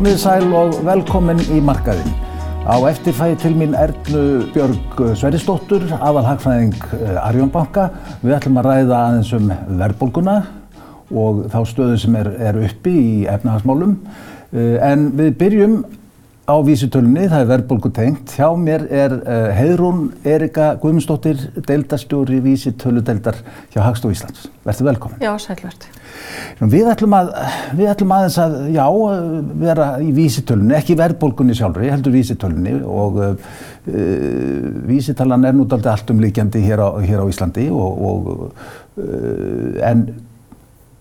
Komið sæl og velkomin í markaðinn. Á eftir fæði til mín Erlu Björg Sveristóttur, aðal hagfræðing Arjónbanka. Við ætlum að ræða aðeins um verðbólguna og þá stöðu sem er, er uppi í efnahagsmálum. En við byrjum á vísitölunni, það er verðbólgu tengt. Hjá mér er uh, Heiðrún Erika Guðmundsdóttir, deildastjóri vísitöludeildar hjá Hagstof Íslands. Verður velkomin. Já, sælvert. Við ætlum, að, við ætlum aðeins að, já, vera í vísitölunni, ekki verðbólgunni sjálfri, heldur vísitölunni og uh, vísitalan er nút aldrei allt umlíkjandi hér á, hér á Íslandi og, og, uh, en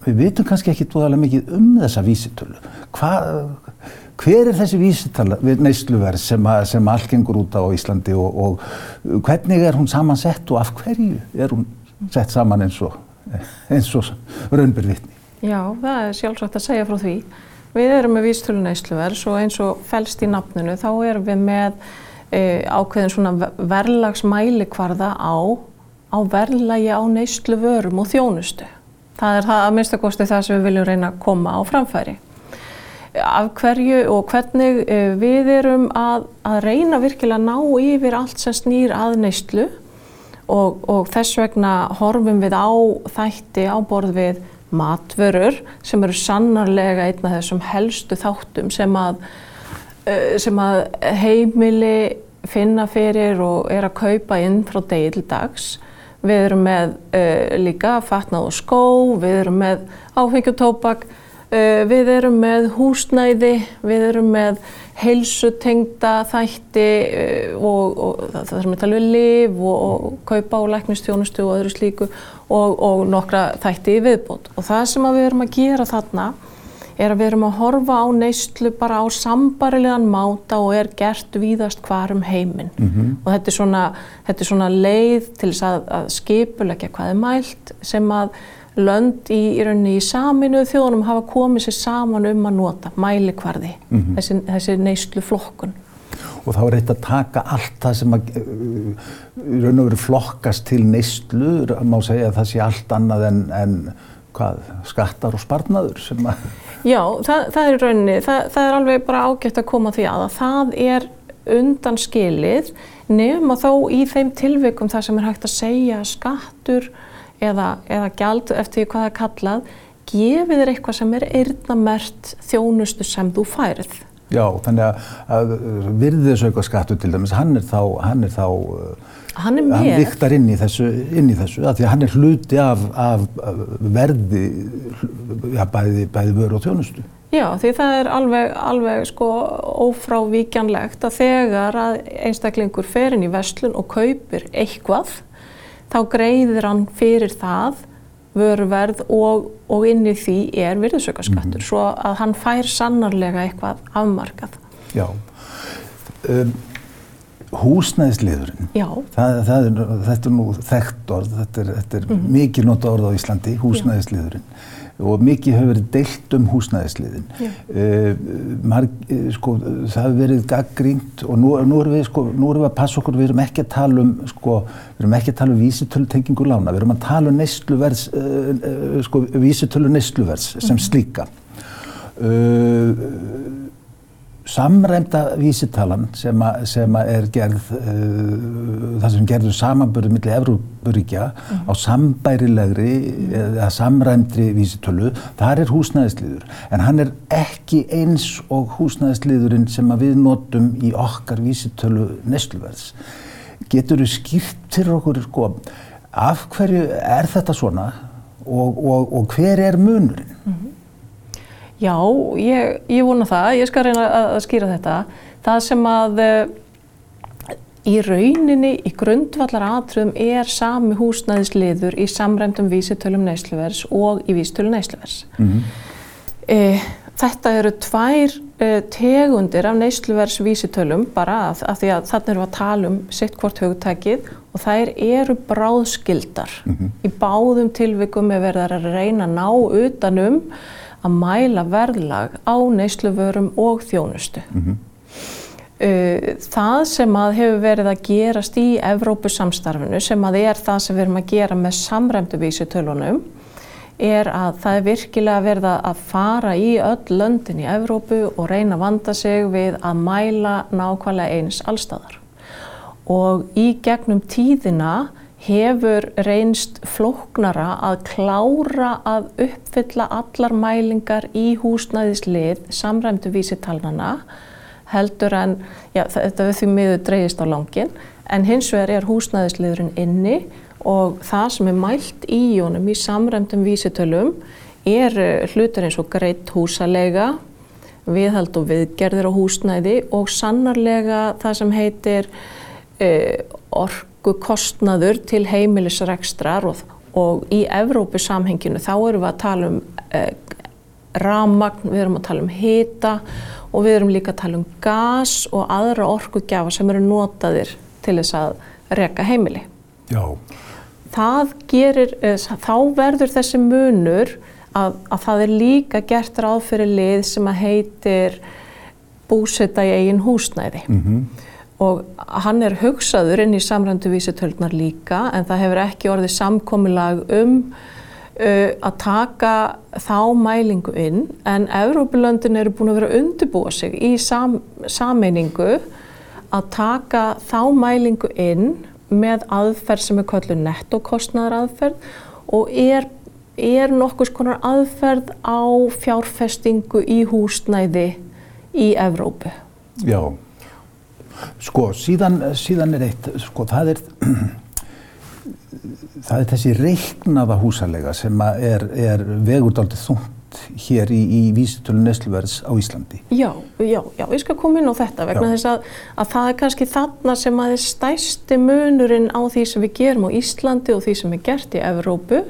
við vitum kannski ekki tóðalega mikið um þessa vísitölu. Hvað Hver er þessi vísitala neysluverð sem, sem allt gengur út á Íslandi og, og hvernig er hún samansett og af hverju er hún sett saman eins og, og raunbyr vitni? Já, það er sjálfsagt að segja frá því. Við erum með vísitölu neysluverð og eins og fælst í nafninu þá erum við með e, ákveðin svona verðlagsmælikvarða á, á verðlagi á neysluvörum og þjónustu. Það er það að minnstakosti það sem við viljum reyna að koma á framfæri af hverju og hvernig eh, við erum að, að reyna virkilega að ná yfir allt sem snýr að neyslu og, og þess vegna horfum við á þætti á borð við matvörur sem eru sannarlega einn af þessum helstu þáttum sem að, eh, sem að heimili finna fyrir og er að kaupa inn frá degi til dags. Við erum með uh, líka fatnað og skó, við erum með áfengjutópak, Uh, við erum með húsnæði, við erum með heilsutengda þætti uh, og, og það sem talum við liv og, og kaupa og læknistjónustu og öðru slíku og, og nokkra þætti í viðbót. Og það sem við erum að gera þarna er að við erum að horfa á neyslu bara á sambarilegan máta og er gert víðast hvar um heiminn. Mm -hmm. Og þetta er, svona, þetta er svona leið til þess að, að skipulegja hvað er mælt sem að lönd í, í rauninni í saminuðu þjóðunum hafa komið sér saman um að nota mælikvarði, mm -hmm. þessi, þessi neyslu flokkun. Og þá er þetta að taka allt það sem að í raun og veru flokkast til neyslu, má segja að það sé allt annað en, en hvað, skattar og sparnaður sem að... Já, það, það er rauninni, það, það er alveg bara ágætt að koma því að, að það er undan skilið nefn að þó í þeim tilvikum það sem er hægt að segja skattur eða, eða gjald eftir hvað það er kallað, gefið þér eitthvað sem er eirðamert þjónustu sem þú færið. Já, þannig að, að virðisauka skattu til dæmis, hann er þá, hann er þá, hann, er hann viktar inn í þessu, inn í þessu, því að hann er hluti af, af verði, já, bæði, bæði vöru og þjónustu. Já, því það er alveg, alveg sko ófrávíkjanlegt að þegar að einstaklingur fer inn í vestlun og kaupir eitthvað, þá greiðir hann fyrir það vöruverð og, og inn í því er virðsaukaskattur mm -hmm. svo að hann fær sannarlega eitthvað afmarkað. Já, um, húsnæðisliðurinn, það, það er, þetta er nú þekkt orð, þetta er, þetta er mm -hmm. mikið nota orð á Íslandi, húsnæðisliðurinn. Og mikið hefur verið deilt um húsnæðisliðin. Uh, marg, sko, það hefur verið gaggrínt og nú, nú erum við, sko, nú erum við að passa okkur, við erum ekki að tala um, sko, við erum ekki að tala um vísitölutengingu lána, við erum að tala um neysluverðs, uh, uh, sko, vísitölu neysluverðs sem mhm. slíka. Samræmda vísitalan sem, a, sem a er gerð, uh, það sem gerður samanbörðu millir Evrópuríkja mm -hmm. á sambærilegri eða samræmdri vísitölu, þar er húsnæðisliður. En hann er ekki eins og húsnæðisliðurinn sem við notum í okkar vísitölu nesluverðs. Getur þú skýrt til okkur, sko, af hverju er þetta svona og, og, og hver er munurinn? Mm -hmm. Já, ég, ég vona það. Ég skal reyna að, að skýra þetta. Það sem að uh, í rauninni, í grundvallar aðtröðum er sami húsnæðisliður í samræmdum vísitölum neysluvers og í vísitölum neysluvers. Mm -hmm. uh, þetta eru tvær uh, tegundir af neysluversvísitölum bara að, að því að þannig eru að tala um sitt hvort hugtækið og þær eru bráðskildar. Mm -hmm. Í báðum tilvikum er verið að reyna að ná utanum að mæla verðlag á neysluvörum og þjónustu. Mm -hmm. Það sem að hefur verið að gerast í Evrópusamstarfinu sem að er það sem við erum að gera með samræmdu vísitölunum er að það er virkilega verið að fara í öll löndin í Evrópu og reyna að vanda sig við að mæla nákvæmlega eins allstæðar. Og í gegnum tíðina hefur reynst flóknara að klára að uppfylla allar mælingar í húsnæðislið samræmdu vísitalnana heldur en, já þetta við því miður dreyist á langin, en hins vegar er húsnæðisliðurinn inni og það sem er mælt í jónum í samræmdum vísitölum er hlutur eins og greitt húsalega, viðhald og viðgerðir á húsnæði og sannarlega það sem heitir uh, orkukostnaður til heimilisrekstrar og, og í Evrópu samhenginu þá erum við að tala um uh, ramagn, við erum að tala um hita og við erum líka að tala um gas og aðra orkugjafa sem eru notaðir til þess að reka heimili. Já það gerir, eh, þá verður þessi munur að, að það er líka gert ráð fyrir lið sem að heitir búsetta í eigin húsnæði mm -hmm. Og hann er hugsaður inn í samræntu vísitöldunar líka en það hefur ekki orðið samkomilag um uh, að taka þá mælingu inn en Evrópulöndin eru búin að vera að undirbúa sig í sam, sameiningu að taka þá mælingu inn með aðferð sem er kallið nettokostnaðar aðferð og er, er nokkus konar aðferð á fjárfestingu í húsnæði í Evrópu. Já, sko síðan, síðan er eitt, sko það er, það er þessi reiknaða húsalega sem er, er vegurdaldið þungt hér í, í vísitölu nesluverðs á Íslandi. Já, já, já, ég skal koma inn á þetta vegna já. þess að, að það er kannski þarna sem að er stæsti munurinn á því sem við gerum á Íslandi og því sem er gert í Evrópu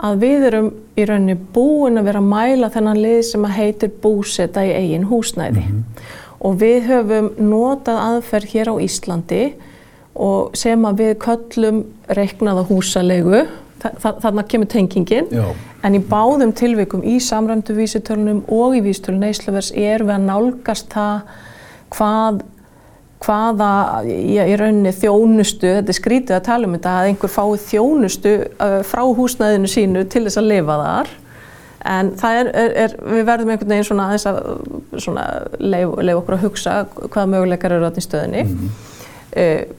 að við erum í rauninni búin að vera að mæla þennan lið sem að heitir búseta í eigin húsnæði mm -hmm. Og við höfum notað aðferð hér á Íslandi og sem að við köllum reiknaða húsalegu þarna kemur tengingin. Já. en í báðum tilvikum í samrændu vísitölunum og í vísitölun Íslavers er við að nálgast það hvað hvaða í, í rauninni þjónustu, þetta er skrítið að tala um þetta að einhver fái þjónustu uh, frá húsnæðinu sínu til þess að lifa þar en það er, er, er við verðum einhvern veginn svona þess að svona leif, leif okkur að hugsa hvaða möguleikar eru átt í stöðinni mm -hmm. uh,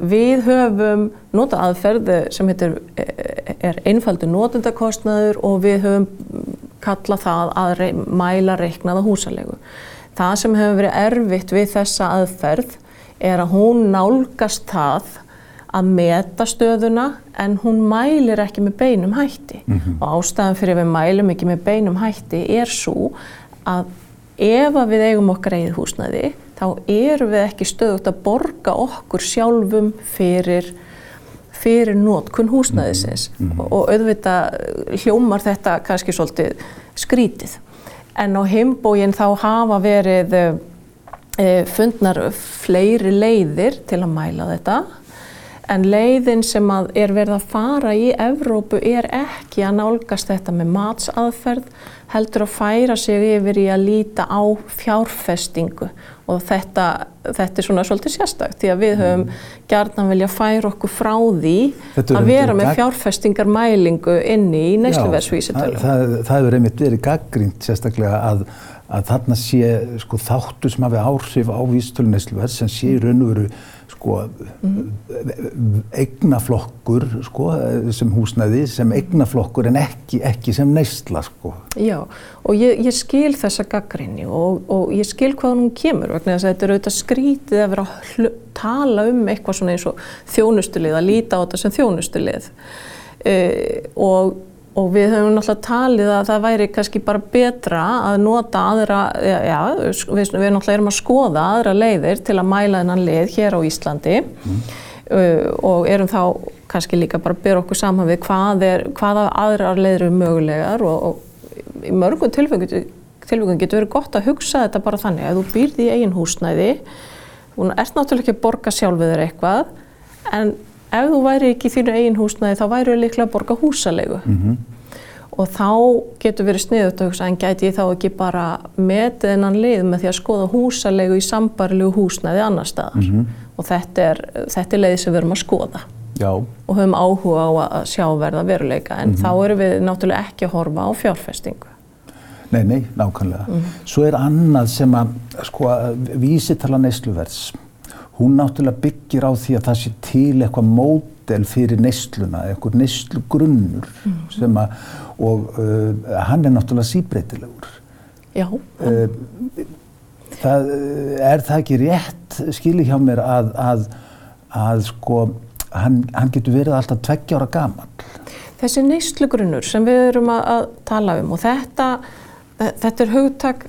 Við höfum nota aðferð sem heitir, er einfaldu notendakostnaður og við höfum kallað það að rey, mæla reiknaða húsalegu. Það sem hefur verið erfitt við þessa aðferð er að hún nálgast það að meta stöðuna en hún mælir ekki með beinum hætti. Mm -hmm. Og ástæðan fyrir að við mælum ekki með beinum hætti er svo að ef að við eigum okkar eigið húsnaði þá erum við ekki stöðugt að borga okkur sjálfum fyrir, fyrir nótkunn húsnæðisins mm -hmm. og auðvitað hljómar þetta kannski svolítið skrítið. En á heimbóginn þá hafa verið e, fundnar fleiri leiðir til að mæla þetta en leiðin sem er verið að fara í Evrópu er ekki að nálgast þetta með matsaðferð heldur að færa sig yfir í að líta á fjárfestingu og þetta, þetta er svona svolítið sérstakt því að við höfum mm. velja að færa okkur frá því að vera með fjárfestingarmælingu inni í neysluverðsvísitölu. Það, það, það hefur einmitt verið gaggrínt sérstaklega að, að þarna sé sko, þáttu sem hafi áhrif á vísitölu neysluverð sem sé í raun og veru sko, mm. eignaflokkur sko, sem húsnæði, sem eignaflokkur en ekki, ekki sem neysla. Sko. Já, og ég, ég skil þessa gaggrinni og, og ég skil hvað hún kemur vegna þess að þetta er auðvitað skrítið að vera að tala um eitthvað svona eins og þjónustulið, að líta á þetta sem þjónustulið uh, og og við höfum náttúrulega talið að það væri kannski bara betra að nota aðra, já, við, við náttúrulega erum að skoða aðra leiðir til að mæla þennan leið hér á Íslandi mm. uh, og erum þá kannski líka bara að byrja okkur saman við hvað er, hvaða aðrar leiðir eru mögulegar og, og í mörgum tilfengum getur verið gott að hugsa þetta bara þannig að þú býrði í eigin húsnæði, þú ert náttúrulega ekki að borga sjálfur eitthvað en ef þú væri ekki í þínu eigin húsnæði þá væri þú líklega að borga húsalegu mm -hmm. og þá getur verið sniðut að hugsa en gæti ég þá ekki bara metið innan lið með því að skoða húsalegu í sambarlegu húsnæði annar staðar mm -hmm. og þetta er, þetta er leið sem við erum að skoða. Já. og höfum áhuga á að sjá verða veruleika en þá erum við náttúrulega ekki að horfa á fjárfestingu. Nei, nei, nákvæmlega. Svo er annað sem að, sko, vísitala neysluverðs. Hún náttúrulega byggir á því að það sé til eitthvað módel fyrir neysluna, eitthvað neyslugrunnur sem að, og uh, hann er náttúrulega síbreytilegur. Já, Uh, það, er það ekki rétt skili hjá mér að, að, að sko, hann, hann getur verið alltaf tveggja ára gaman. þessi neyslugrunnur sem við erum að, að tala um og þetta, þetta er hugtak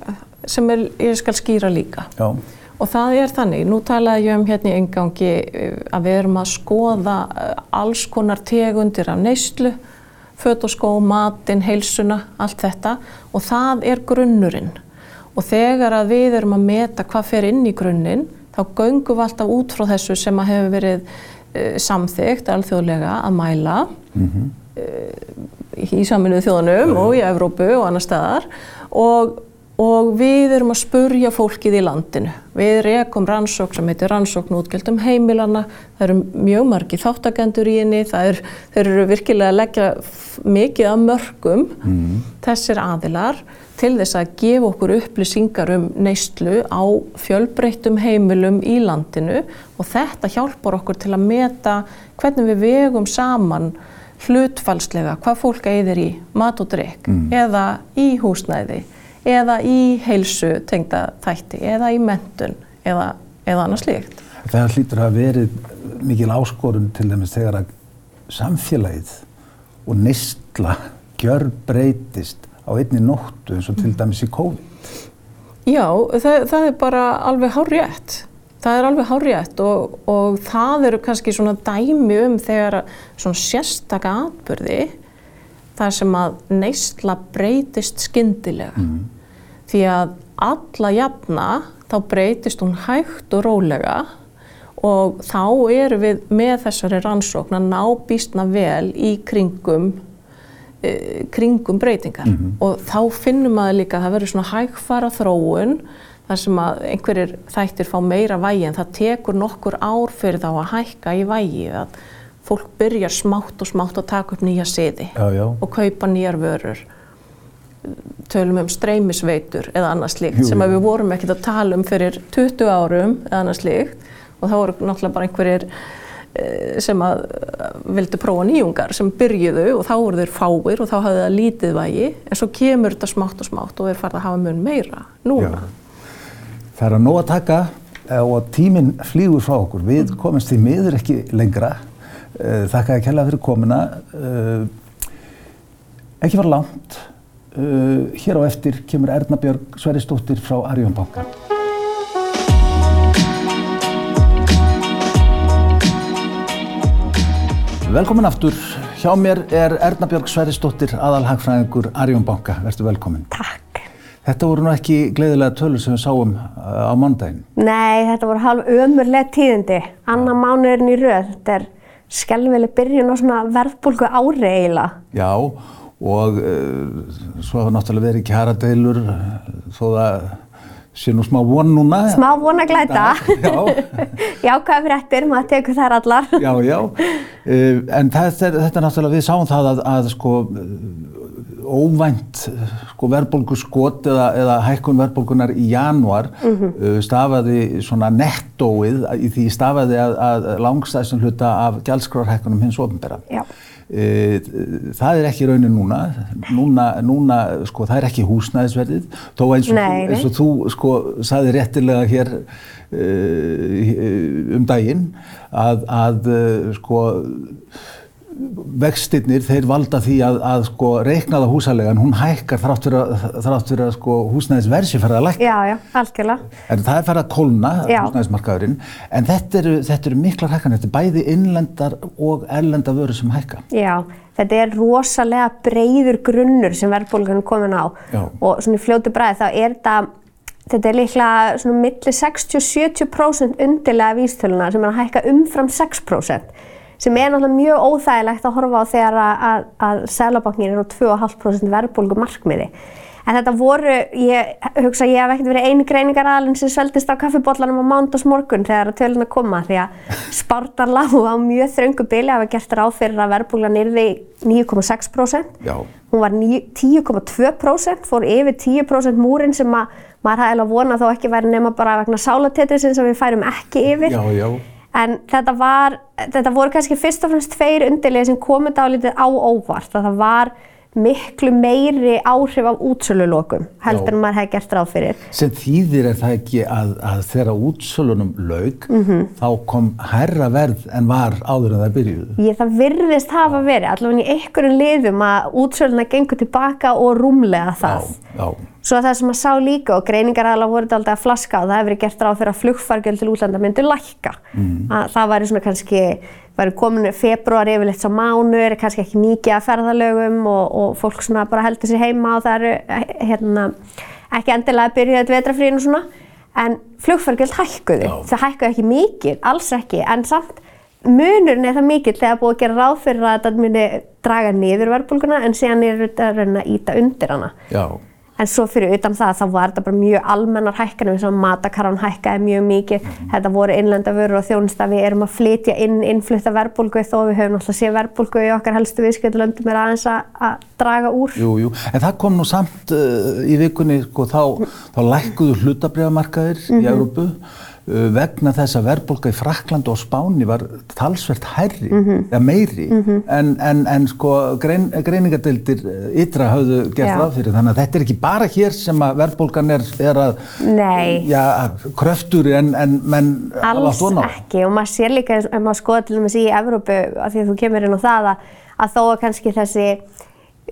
sem er, ég skal skýra líka. Já, Og það er þannig, nú talaði ég um hérna í engangi að við erum að skoða eh, alls konar tegundir af neyslu, föt og skó, matinn, heilsuna, allt þetta. Og það er grunnurinn. Og þegar að við erum að meta hvað fer inn í grunninn, þá göngum við alltaf út frá þessu sem að hefur verið uh, samþygt alþjóðlega að mæla í saminuðu þjóðanum og í Evrópu og annar staðar. Og, og við erum að spurja fólkið í landinu. Við rekum rannsókn sem heitir rannsókn útgjöldum heimilana, það eru mjög margi þáttakendur í henni, er, þeir eru virkilega að leggja mikið af mörgum þessir aðilar til þess að gefa okkur upplýsingar um neyslu á fjölbreyttum heimilum í landinu. Og þetta hjálpar okkur til að meta hvernig við vegum saman hlutfalslega hvað fólk eigðir í mat og drikk eða í húsnæði eða í heilsu tengda þætti eða í mentun eða, eða annars líkt. það hlýtur að verið mikil áskorun til dæmis þegar að samfélagið og neysla gjör breytist á einni nóttu eins og til dæmis í COVID. Já, það, það er bara alveg hárrétt. Það er alveg hárrétt og, og það eru kannski svona dæmi um þegar svona sérstaka atbyrði þar sem að neysla breytist skyndilega. Því að alla jafna þá breytist hún hægt og rólega og þá erum við með þessari rannsókn að ná býstna vel í kringum eh, kringum breytingar. Og þá finnum maður líka að það verður svona hægfara þróun þar sem að einhverjir þættir fá meira vægi en það tekur nokkur ár fyrir þá að hækka í vægi að fólk byrjar smátt og smátt að taka upp nýja siði Já, já. og kaupa nýjar vörur tölum um streymisveitur eða annað slíkt sem við vorum ekkert að tala um fyrir 20 árum eða annað slíkt og þá voru náttúrulega bara einhverjir eh, sem að eh, vildu prófa nýjungar sem byrjuðu og þá voru þeir fáir og þá hafði það lítið vægi en svo kemur þetta smátt og smátt og þeir farið að hafa mun meira núna. Það er að nóg að taka eh, og tíminn flýgur frá okkur. Við komumst því miður ekki lengra. Eh, Þakka að kella fyrir komuna. Eh, Ekki fara langt. Eh, Hér á eftir kemur Erna Björg Sverrisdóttir frá Arjón Banka. Velkomin aftur. Hjá mér er Erna Björg Sverrisdóttir, aðalhagfræðingur Arjón Banka. Vertu velkomin. Takk. Þetta voru nú ekki gleiðilega tölur sem við sáum á mándaginn. Nei, þetta voru halv ömurlega tíðindi. Anna mánuðurinn í röð. Þetta er skelvileg byrjun á svona verðbólgu ári eiginlega. Já, og uh, svo hafa náttúrulega verið kjaradeilur uh, þó það sé nú smá von núna. Smá vona glæta. Já, Jákvæða fréttir, maður tekur þær allar. já, já. Uh, en þetta þetta náttúrulega, við sáum það að, að sko óvænt uh, sko verðbólguskot eða, eða hækkun verðbólgunar í januar uh, stafaði svona nettóið, í því stafaði að, að langstæðsum hluta af gjaldskrárhækkunum hins ofnbæra. Eh, Það er ekki raunin núna, núna, núna sko, það er ekki húsnæðisverðið, þó eins og, Nei, nei. eins og þú sko, saði réttilega hér uh, um daginn að, að uh, sko, vextinnir þeir valda því að, að sko, reiknaða húsalegan, hún hækkar þrátt fyrir að, þrátt fyrir að sko, húsnæðisversi fyrir að lækka. Já, já, algjörlega. En það er farið að kólna, húsnæðismarkaðurinn, en þetta eru, þetta eru miklar hækkan, þetta er bæði innlendar og erlenda vöru sem hækka. Já, þetta er rosalega breyður grunnur sem verðbólgan er komin á. Já. Og svona í fljótu bræði þá er þetta, þetta er líklega svona milli 60-70% undirlega vístölunar sem er að hækka umfram 6%. Sem er náttúrulega mjög óþægilegt að horfa á þegar að, að, að Sælabankin er á 2,5% verðbólgu markmiði. En þetta voru, ég hugsa að ég hef ekkert verið einu greiningaraðalinn sem sveldist á kaffibóllanum á mándags morgun þegar að töluna koma því að spártar lágu á mjög þröngu bili að hafa gert ráð fyrir að verbúlan yrði 9,6%. Já. Hún var 10,2%, fór yfir 10% múrin sem að maður hafði alveg vonað þó ekki væri nema bara vegna sálatetrisinn sem við færum ekki yfir. Já, já. En þetta, var, þetta voru kannski fyrst og fremst tveir undirlega sem komið dálítið á óvart. Það var miklu meiri áhrif af útsölulokum heldur en maður hefði gert ráð fyrir. Sem þýðir er það ekki að, að þegar útsölunum laug, Mhm. þá kom herra verð en var áður en það byrjuðu. Ég það virðist hafa verið, allavega í einhverjum liðum að útsöluna gengur tilbaka og rúmlega það. Já, já. Svo það sem maður sá líka og greiningar alveg voru þetta alltaf að flaska og það hefur verið gert ráð fyrir að flugfargjöld til útlanda myndi lækka. Að það væri svona kannski, væri komin februar yfirleitt sá mánur, kannski ekki mikið að ferðalögum og, og fólk svona bara heldur sér heima og það eru hérna, ekki endilega að byrja þetta vetrafríðinu svona. En flugfargjöld hækkuðu, Já. það hækkuðu ekki mikið, alls ekki, en samt munurinn er það mikill þegar búið að gera ráð fyrir að þetta myndi draga niður verðbólguna en síðan er þetta að reyna að íta undir hana. Já, En svo fyrir utan það þá var þetta bara mjög almennar hækkanum eins og matakarran hækkaði mjög mikið. Þetta voru innlenda vörur og þjónusta. Við erum að flytja inn innflutta verbulgu þó við höfum alltaf séð verbulgu í okkar helstu viðskiptlöndum er aðeins að, að draga úr. jú, jú. En það kom nú samt uh, í vikunni, sko, þá, þá lækkuðu hlutabriðamarkaðir Mhm. í Európu uh, vegna þess að verðbólka í Frakland og Spáni var talsvert hærri, Mhm. eða meiri, en, en, en sko grein, greiningadeildir uh, ytra hafðu gert ráð fyrir, þannig að þetta er ekki bara hér sem að verðbólgan er, er að, já, kröftur en, en menn Alls ekki. Og maður sér líka ef maður skoða til dæmis í Evrópu að því að þú kemur inn á það að, að þó að kannski þessi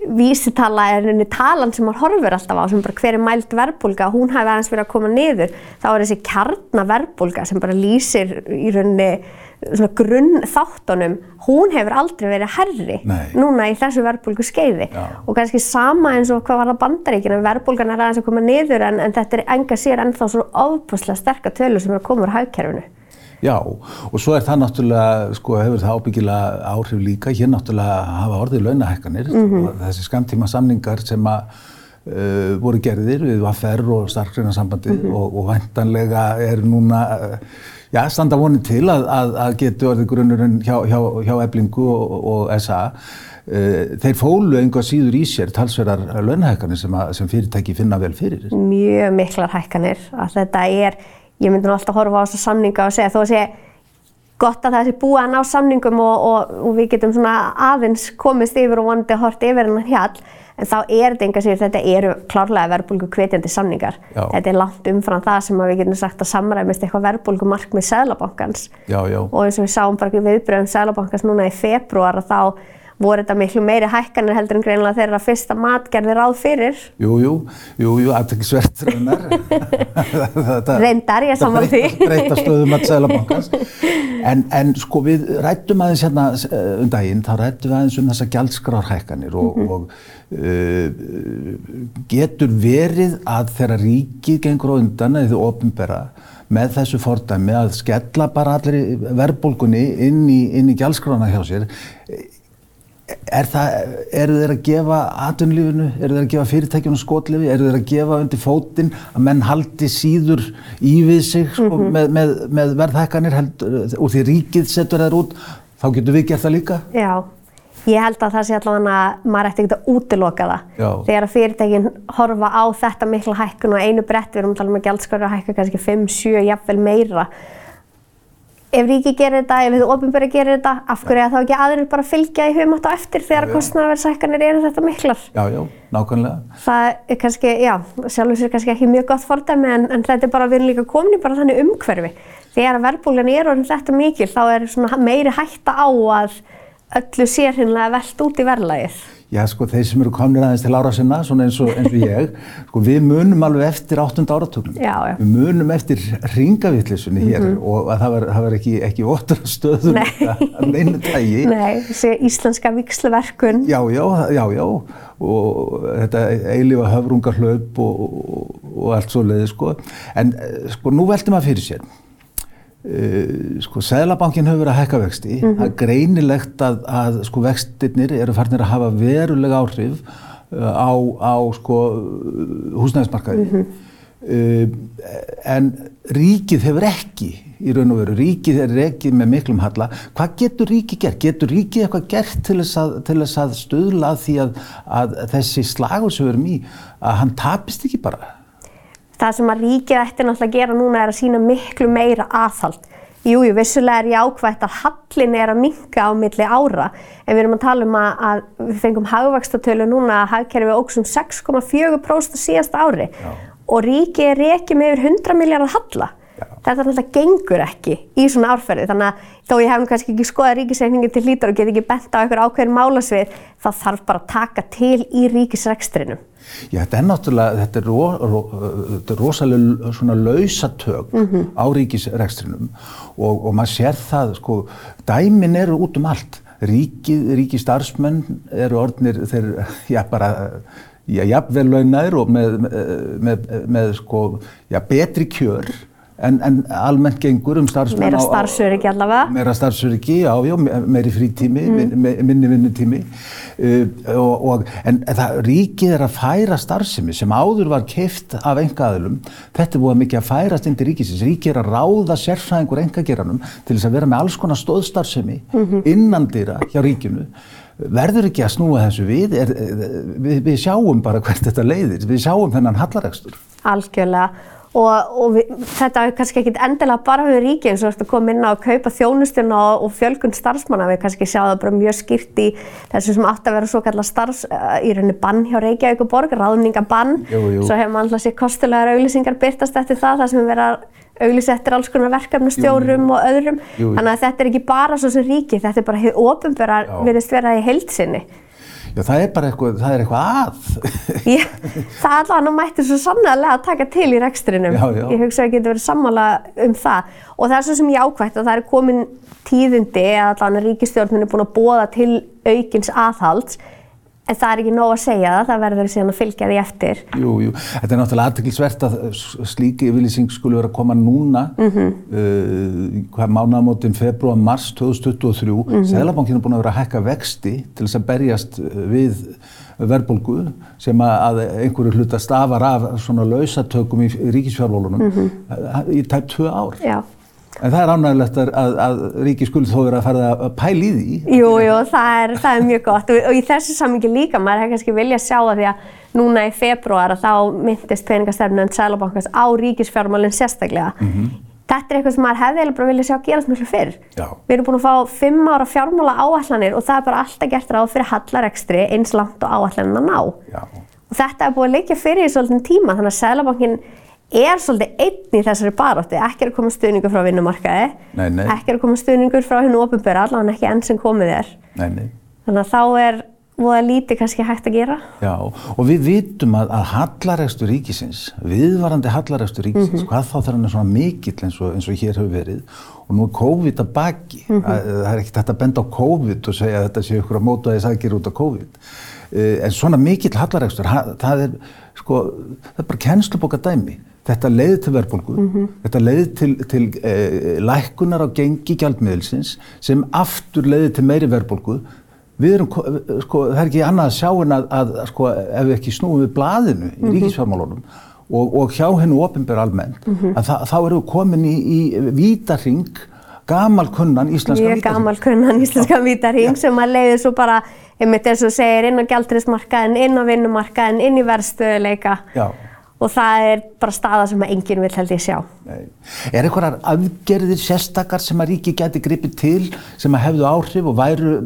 vísitala er henni talan sem maður horfir alltaf á sem bara hver er mælt verbulga hún hafi aðeins verið að koma niður þá er þessi kjarnaverbulga sem bara lýsir í rauninni svona grunn þáttunum hún hefur aldrei verið herri Nei. núna í þessu verbulgu skeiði Já. og kannski sama eins og hvað var það bandaríkina verbulgan er aðeins að koma niður en, en þetta er enga sér ennþá svo ofpuslega sterkar tölur sem er að koma úr hagkerfinu Já, og svo er það náttúrulega, sko, hefur það ábyggilega áhrif líka, hér náttúrulega hafa orðið launahækkanir og þessi skamtíma samningar sem að uh, voru gerðir við VFR og starfgreinasambandið og, og væntanlega er núna, uh, já, standa vonið til að, að, að getur orðið grunnurinn hjá, hjá, hjá Eblingu og, og SA. Uh, þeir fólu einhvað síður í sér talsverðar launahækkanir sem, að, sem fyrirtæki finna vel fyrir. mjög miklar hækkanir að þetta er, ég myndi nú alltaf horfa á þessa samninga og segja þó að sé gott að það sé búið að ná samningum og, og, og við getum svona aðeins komist yfir og vonandi hort yfir hennar hjall en þá er þetta enga sér, þetta eru klárlega verbulgu hvetjandi samningar Já. þetta er langt umfram það sem við getum sagt að samræmist eitthvað verbulgu markmið Sæðlabankans Já, já. og eins og við sáum bara viðbröðum Sæðlabankans núna í februar að þá voru þetta miklu meiri hækkanir heldur en greinilega þeirra fyrsta mat gerði ráð fyrir Jú, jú, jú, jú, aftekisvert raunar. Reyndar, ég sammála því. Þetta breyta stöðum að Sælabankans. En, en sko við rættum aðeins hérna eh, um daginn, þá rættum við aðeins um þessa gjaldskrárhækkanir og, Mhm. og uh, getur verið að þegar ríkið gengur á undan eða þið ofinbera með þessu fordæmi að skella bara allir verðbólgunni inn í, í gjaldskrána hjá sér Er það, eru þeir að gefa atvinnulífinu, eru þeir að gefa fyrirtækjunum skotlifi, eru þeir að gefa undir fótinn að menn haldi síður í við sig sko, Mhm. með, með, með verðhækkanir úr því ríkið setur þeir út, þá getur við gert það líka? Já, ég held að það sé allavega að maður ætti ekki að útiloka það. Já. Þegar að fyrirtækin horfa á þetta mikla hækkun og einu brett, við erum að tala um að gjaldskóra að hækka kannski 5, 7, jafnvel meira. Ef ríki gerir þetta, ef þið ofinbæri gerir þetta, af hverju að þá ekki aðrir bara fylgja í humátt á eftir þegar kostnaverðshækkanir eru þetta miklar? Já, já, nákvæmlega. Það er kannski, já, sjálfur sér kannski ekki mjög gott fordæmi en, en þetta er bara, við erum líka komin í bara þannig umhverfi. Þegar verðbólgan er orðin þetta mikil þá er meiri hætta á að öllu sér hinnlega velt út í verðlagið. Já, sko, þeir sem eru komnir aðeins til ára sinna, svona eins og, eins og ég, sko, við munum alveg eftir áttunda áratögnum. Já, já. Við munum eftir ringavitlisunni hér og að það var, það var ekki, ekki óttur stöður Nei. af neinu tægi. Nei, þessi íslenska viksluverkun. Já, já, já, já, og þetta eilífa höfrungarhlaup og, og, og allt svo leiði, sko. En, eh, sko, nú veltum maður fyrir sér. Uh, sko, Sæðlabankin hefur verið að hækka vexti. Það er greinilegt að, að sko, vextirnir eru farnir að hafa verulega áhrif á, á sko, húsnæðismarkaði. Mm -hmm. en ríkið hefur ekki í raun og veru, ríkið er ekki með miklum halla. Hvað getur ríkið gert? Getur ríkið eitthvað gert til þess að, til þess að stuðla því að, að þessi slagur sem við erum í, að hann tapist ekki bara? Það sem að ríkið ætti náttúrulega að gera núna er að sína miklu meira aðhald. Jújú, vissulega er jákvægt að hallin er að minka á milli ára en við erum að tala um að, að við fengum hagvextatölu núna að hagkerfi óksum 6,4% síðast ári Já. og ríkið er ekki með yfir 100 miljardar halla. Þetta náttúrulega gengur ekki í svona árferði þannig að þó ég hef kannski ekki skoðað ríkisreikningi til hlítar og get ekki bent á einhver ákveðin málasvið þá þarf bara að taka til í ríkisrekstrinum. Já, þetta er náttúrulega, þetta er, ro, ro, þetta er rosalega svona lausatök mm -hmm. á ríkisrekstrinum og, og maður sér það, sko, dæmin eru út um allt. Ríki, ríki starfsmenn eru orðnir þeir, já, bara, já, jafnvel launaður og með, með, með, með, sko, já, betri kjör en, en almennt gengur um starfsmenn meira starfsöryggi allavega. Meira starfsöryggi, já, já, meiri frítími mm. minni vinnutími. Uh, og, og, en það ríkið er að færa starfsemi sem áður var keift af engaðilum þetta er búið mikið að færast inn til ríkisins. Ríkið er að ráða sérfræðingur engageranum til þess að vera með alls konar stóðstarfsemi mm -hmm. innandira hjá ríkinu. Verður ekki að snúa þessu við, er, við, við sjáum bara hvert þetta leiðir, við sjáum þennan hallaregstur. Algjörlega og, og við, þetta er kannski ekki endilega bara við ríkið eins og þú koma inn á að kaupa þjónustuna og, og fjölgun starfsmanna. Við kannski sjá það bara mjög skýrt í þessu sem átt að vera svo kallar starfs uh, í rauninni bann hjá Reykjavík og borg, ráðningabann svo hefur maður alltaf sér kostulegar auglýsingar byrtast eftir það þar sem við vera auglýsa eftir alls konar verkefnastjórum og öðrum. Jú, jú. þannig að þetta er ekki bara svo sem ríkið, þetta er bara hefur ofinbæra viðist vera í heilsinni Já, það er bara eitthvað, það er eitthvað að. Já, það alveg, nú mættir svo sannlega að taka til í rekstrinum. Já, já. Ég hugsa að það getur verið sammála um það. Og það er svo sem ég ákvæmt að það er komin tíðindi að allavega ríkistjórnun er búin að bóða til aukins aðhalds En það er ekki nóg að segja það, það verður síðan að fylgja því eftir. Jú, jú. Þetta er náttúrulega aðtökilsvert að slíki yfirlýsing skulle vera að koma núna, mm -hmm. uh, hvað mánagamótin februar, mars 2023. Mm -hmm. Sælabankin er búin að vera að hækka vexti til þess að berjast við verðbólgu sem að einhverju hluta stafar af svona lausatökum í ríkisfjárvólunum mm -hmm. í tæp tvö ár. Já. En það er ánægilegt að, að, að ríki skuld þó verið að fara að pæla í því. Jú, jú, það er, það er mjög gott og, og í þessu samingi líka, maður hefði kannski viljað sjá það því að núna í februar að þá myndist peningastefnun Sælabankans á ríkisfjármálinn sérstaklega. Mm -hmm. Þetta er eitthvað sem maður hefði bara viljað sjá gerast mjög fyrr. Já. Við erum búin að fá fimm ára fjármála áallanir og það er bara alltaf gert ráð fyrir hallarekstri eins langt og áallanina ná. Já. Og þetta er búin að leikja fyrir í svolítinn tíma þannig að Sælabankin er svolítið einn í þessari barótti, ekki er að koma stuðningur frá vinnumarkaði, nei, nei. ekki er að koma stuðningur frá hennu ofinböra, allavega ekki enn sem komið er. Nei, Þannig að þá er voða lítið kannski hægt að gera. Já, og við vitum að, að hallarægstu ríkisins, viðvarandi hallarægstu ríkisins, mm -hmm. hvað þá þarf hann svona mikill eins og, eins og hér hefur verið og nú er COVID að baki, mm -hmm. það er ekkert hægt að benda á COVID og segja að þetta sé ykkur að móta þess aðgjör út á COVID, eh, en svona mikill hallarægstur, það er, sko, það er bara kennslubóka dæmi Þetta leiði til verðbólgu, mm -hmm. þetta leiði til, til eh, lækkunar á gengi gjaldmiðilsins sem aftur leiði til meiri verðbólgu. Við erum, sko, það er ekki annað að sjá en að, að sko, ef við ekki snúum við blaðinu í -hmm. ríkisfjármálunum og, og hjá hennu ofinbæra almennt, mm -hmm. að þá erum við komin í, í vítarring, gamalkunnan íslenska vítarring. Mjög gamalkunnan íslenska vítarring sem að leiði svo bara, einmitt eins og segir, inn á gjaldriðsmarkaðin, inn á vinnumarkaðin, inn í verðstöðuleika. Já og það er bara staða sem að enginn vil held ég sjá. Nei. Er einhverjar afgerðir sérstakar sem að ríki geti gripið til sem að hefðu áhrif og væru,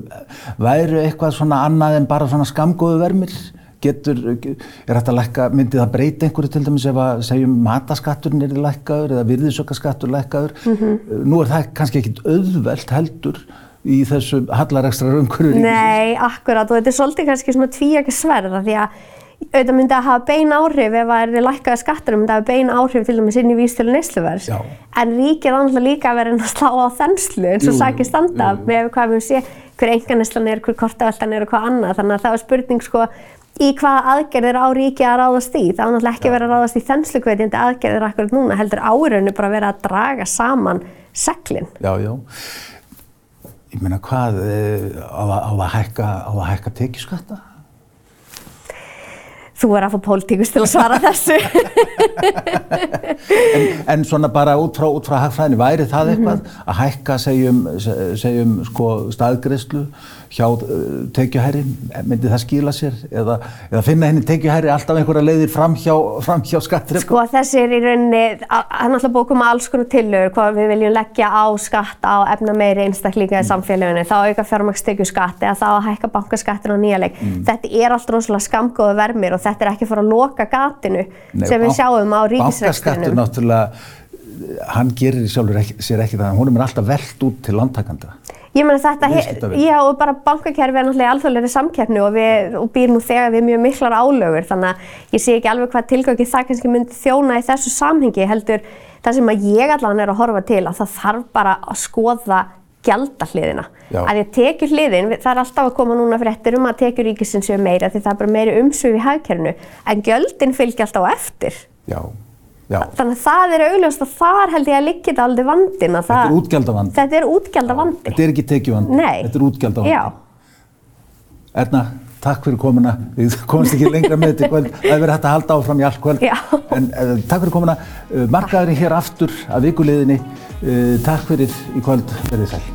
væru eitthvað svona annað en bara svona skamgóðu vermir? Getur, er þetta lækka, myndi það breyta einhverju til dæmis ef að segjum mataskatturinn er lækkaður eða virðisökkaskattur lækkaður? Mm -hmm. Nú er það kannski ekkit auðvelt heldur í þessu hallarekstra raungurur. Nei, akkurat og þetta er svolítið kannski svona tvíakir sverða því að auðvitað myndi að hafa bein áhrif ef það er lækkaði skattur myndi að hafa bein áhrif til dæmis inn í vístölu neysluverðs en ríkið er alltaf líka að vera að slá á þenslu eins og sækir standa jú. með hvað við sé hver enganislan er, hver kortaveldan er og hvað annað þannig að það var spurning sko í hvaða aðgerðir á ríkið að ráðast í það var náttúrulega ekki verið að ráðast í þenslukveitjandi aðgerðir akkurat núna heldur árauninu bara verið að draga saman seglinn. Já, já. Ég meina hvað, eh, á að hækka, hækka tekjuskatta? Þú er að fá pólitíkus til að svara þessu. En, en svona bara út frá, frá hagfræðinu, væri það eitthvað að hækka segjum, se- segjum sko staðgreyslu hjá uh, tekjuhæri, myndi það skila sér eða, eða finna henni tekjuhæri alltaf einhverja leiðir fram hjá, hjá skattrið? Sko þessi er í rauninni, að- hann er alltaf búið að alls konar tillögur hvað við viljum leggja á skatt á efna meiri einstaklinga í samfélaginu, þá auka fjármakstekju skatt eða þá að hækka bankaskattin á nýjaleg. Þetta er allt rosalega skamgóðu vermir og þetta er ekki fara að loka gatinu sem við sjáum á Bankaskattur ríkisrekstrinum. náttúrulega, hann gerir sjálfur ekki, sér ekki það, hún er alltaf velt út til landtakanda. Ég meina þetta, já og bara bankakerfi er náttúrulega í alþjóðlegri samkeppni og, við, og býr nú þegar við mjög miklar álögur þannig að ég sé ekki alveg hvað tilgangi það kannski myndi þjóna í þessu samhengi heldur það sem að ég allan er að horfa til að það þarf bara að skoða gjaldahliðina. Að ég tekjur hliðin, það er alltaf að koma núna fréttir um að tekjur ríkisins séu meira því það er bara meiri umsvið í hagkerfinu en gjöldin fylgja alltaf eftir. Já, já. Þannig að það er augljóst að þar held ég að liggja þetta aldrei vandin. Þetta er útgjaldavandi. Þetta er útgjaldavandi. Þetta er ekki tekjuvandi, Nei. þetta er útgjaldavandi. Já. Erna, takk fyrir komuna. Við komumst ekki lengra með þetta í kvöld. Það hefur verið hægt að halda áfram í allt kvöld. Já. En uh, takk fyrir komuna. Uh, markaðurinn hér aftur að vikuliðinni. Uh, takk fyrir í kvöld. Verðið sæl.